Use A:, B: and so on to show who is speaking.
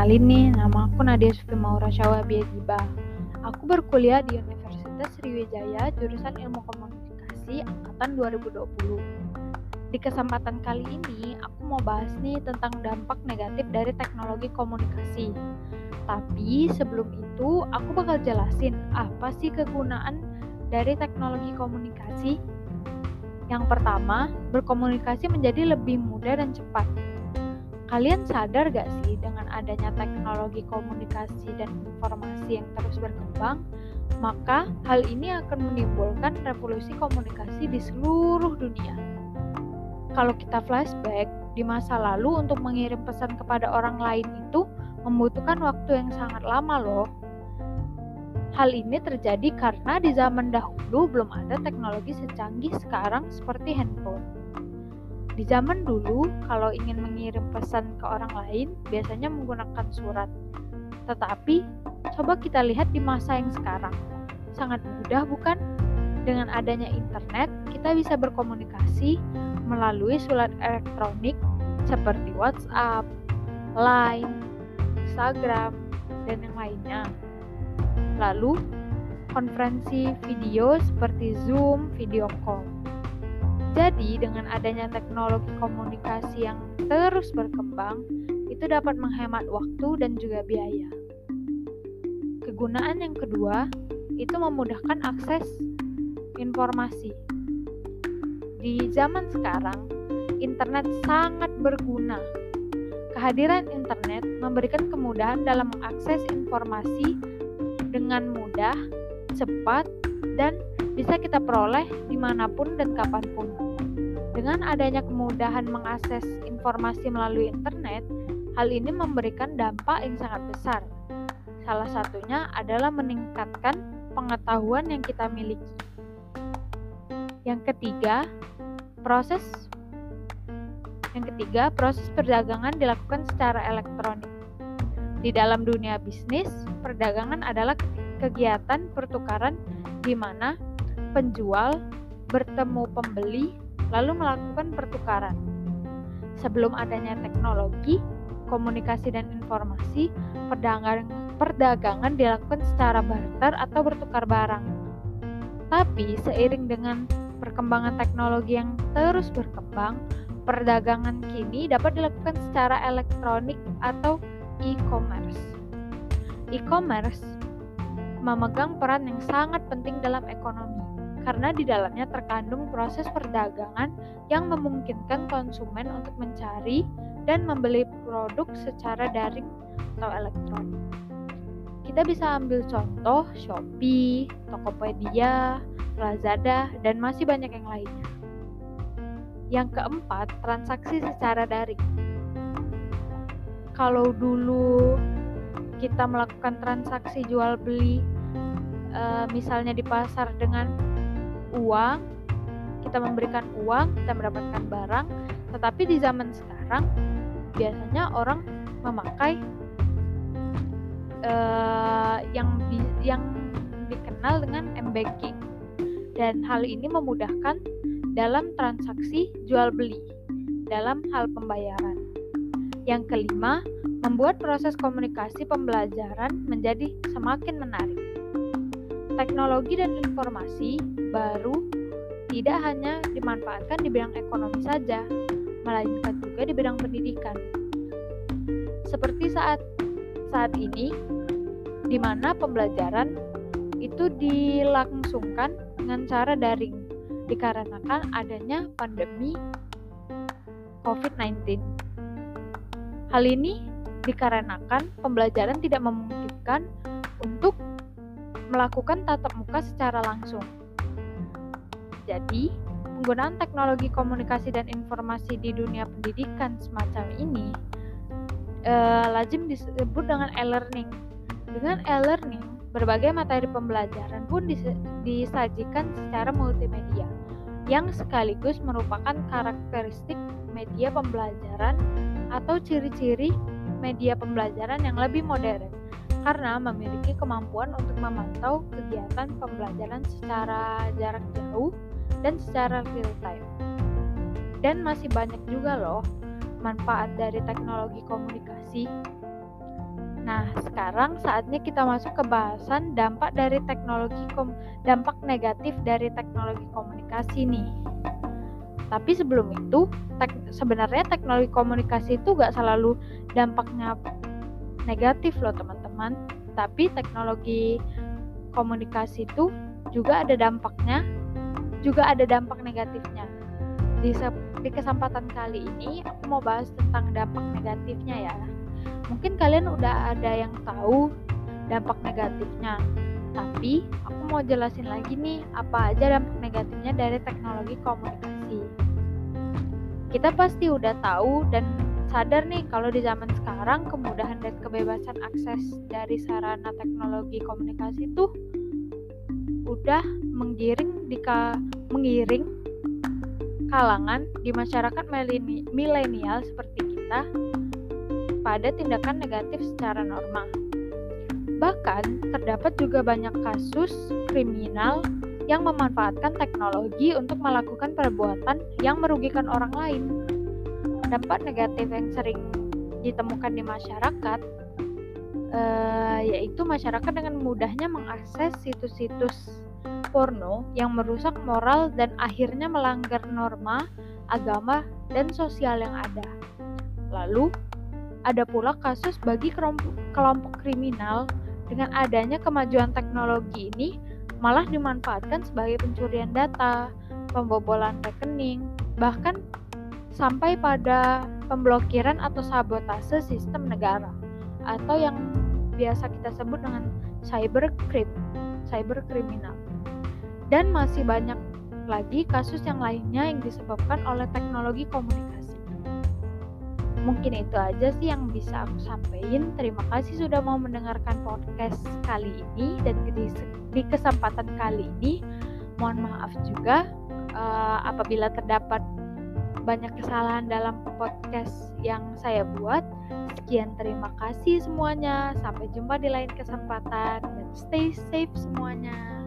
A: Kenalin nih, nama aku Nadia Sufi Maura Syawabia Giba. Aku berkuliah di Universitas Sriwijaya jurusan Ilmu Komunikasi angkatan 2020. Di kesempatan kali ini, aku mau bahas nih tentang dampak negatif dari teknologi komunikasi. Tapi sebelum itu, aku bakal jelasin apa sih kegunaan dari teknologi komunikasi. Yang pertama, berkomunikasi menjadi lebih mudah dan cepat. Kalian sadar gak sih dengan adanya teknologi komunikasi dan informasi yang terus berkembang, maka hal ini akan menimbulkan revolusi komunikasi di seluruh dunia. Kalau kita flashback, di masa lalu untuk mengirim pesan kepada orang lain itu membutuhkan waktu yang sangat lama loh. Hal ini terjadi karena di zaman dahulu belum ada teknologi secanggih sekarang seperti handphone. Di zaman dulu, kalau ingin mengirim pesan ke orang lain, biasanya menggunakan surat. Tetapi, coba kita lihat di masa yang sekarang. Sangat mudah bukan? Dengan adanya internet, kita bisa berkomunikasi melalui surat elektronik seperti WhatsApp, Line, Instagram, dan yang lainnya. Lalu, konferensi video seperti Zoom, video call jadi, dengan adanya teknologi komunikasi yang terus berkembang, itu dapat menghemat waktu dan juga biaya. Kegunaan yang kedua itu memudahkan akses informasi. Di zaman sekarang, internet sangat berguna. Kehadiran internet memberikan kemudahan dalam mengakses informasi dengan mudah, cepat, dan bisa kita peroleh di mana pun dan kapan pun. Dengan adanya kemudahan mengakses informasi melalui internet, hal ini memberikan dampak yang sangat besar. Salah satunya adalah meningkatkan pengetahuan yang kita miliki. Yang ketiga, proses yang ketiga, proses perdagangan dilakukan secara elektronik. Di dalam dunia bisnis, perdagangan adalah kegiatan pertukaran di mana penjual bertemu pembeli lalu melakukan pertukaran. Sebelum adanya teknologi, komunikasi dan informasi, perdagangan, perdagangan dilakukan secara barter atau bertukar barang. Tapi seiring dengan perkembangan teknologi yang terus berkembang, perdagangan kini dapat dilakukan secara elektronik atau e-commerce. E-commerce memegang peran yang sangat penting dalam ekonomi karena di dalamnya terkandung proses perdagangan yang memungkinkan konsumen untuk mencari dan membeli produk secara daring atau elektronik. Kita bisa ambil contoh Shopee, Tokopedia, Lazada, dan masih banyak yang lainnya. Yang keempat, transaksi secara daring. Kalau dulu kita melakukan transaksi jual beli, eh, misalnya di pasar dengan uang, kita memberikan uang, kita mendapatkan barang, tetapi di zaman sekarang biasanya orang memakai uh, yang di, yang dikenal dengan m-banking dan hal ini memudahkan dalam transaksi jual beli dalam hal pembayaran. Yang kelima, membuat proses komunikasi pembelajaran menjadi semakin menarik. Teknologi dan informasi baru tidak hanya dimanfaatkan di bidang ekonomi saja, melainkan juga di bidang pendidikan. Seperti saat saat ini, di mana pembelajaran itu dilangsungkan dengan cara daring dikarenakan adanya pandemi COVID-19. Hal ini dikarenakan pembelajaran tidak memungkinkan untuk melakukan tatap muka secara langsung. Jadi, penggunaan teknologi komunikasi dan informasi di dunia pendidikan semacam ini eh, lazim disebut dengan e-learning. Dengan e-learning, berbagai materi pembelajaran pun disajikan secara multimedia yang sekaligus merupakan karakteristik media pembelajaran atau ciri-ciri media pembelajaran yang lebih modern karena memiliki kemampuan untuk memantau kegiatan pembelajaran secara jarak jauh dan secara real time. Dan masih banyak juga loh manfaat dari teknologi komunikasi. Nah, sekarang saatnya kita masuk ke bahasan dampak dari teknologi kom dampak negatif dari teknologi komunikasi nih. Tapi sebelum itu, tek sebenarnya teknologi komunikasi itu gak selalu dampaknya negatif loh teman-teman. Tapi teknologi komunikasi itu juga ada dampaknya, juga ada dampak negatifnya. Di, di kesempatan kali ini aku mau bahas tentang dampak negatifnya ya. Mungkin kalian udah ada yang tahu dampak negatifnya, tapi aku mau jelasin lagi nih apa aja dampak negatifnya dari teknologi komunikasi. Kita pasti udah tahu dan sadar nih kalau di zaman sekarang kemudahan dan kebebasan akses dari sarana teknologi komunikasi itu udah menggiring di mengiring kalangan di masyarakat milenial seperti kita pada tindakan negatif secara normal. Bahkan, terdapat juga banyak kasus kriminal yang memanfaatkan teknologi untuk melakukan perbuatan yang merugikan orang lain. Dampak negatif yang sering ditemukan di masyarakat uh, yaitu masyarakat dengan mudahnya mengakses situs-situs porno yang merusak moral dan akhirnya melanggar norma, agama, dan sosial yang ada. Lalu, ada pula kasus bagi kelompok, kelompok kriminal dengan adanya kemajuan teknologi ini malah dimanfaatkan sebagai pencurian data, pembobolan rekening, bahkan sampai pada pemblokiran atau sabotase sistem negara atau yang biasa kita sebut dengan cybercrime, cyberkriminal. Dan masih banyak lagi kasus yang lainnya yang disebabkan oleh teknologi komunikasi. Mungkin itu aja sih yang bisa aku sampaikan. Terima kasih sudah mau mendengarkan podcast kali ini dan di, di kesempatan kali ini mohon maaf juga uh, apabila terdapat banyak kesalahan dalam podcast yang saya buat. Sekian terima kasih semuanya. Sampai jumpa di lain kesempatan dan stay safe semuanya.